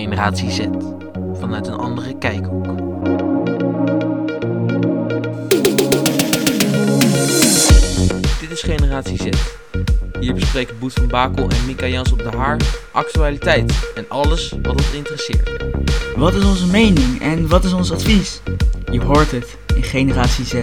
Generatie Z vanuit een andere kijkhoek. Dit is Generatie Z. Hier bespreken Boet van Bakel en Mika Jans op de Haar actualiteit en alles wat ons interesseert. Wat is onze mening en wat is ons advies? Je hoort het in Generatie Z.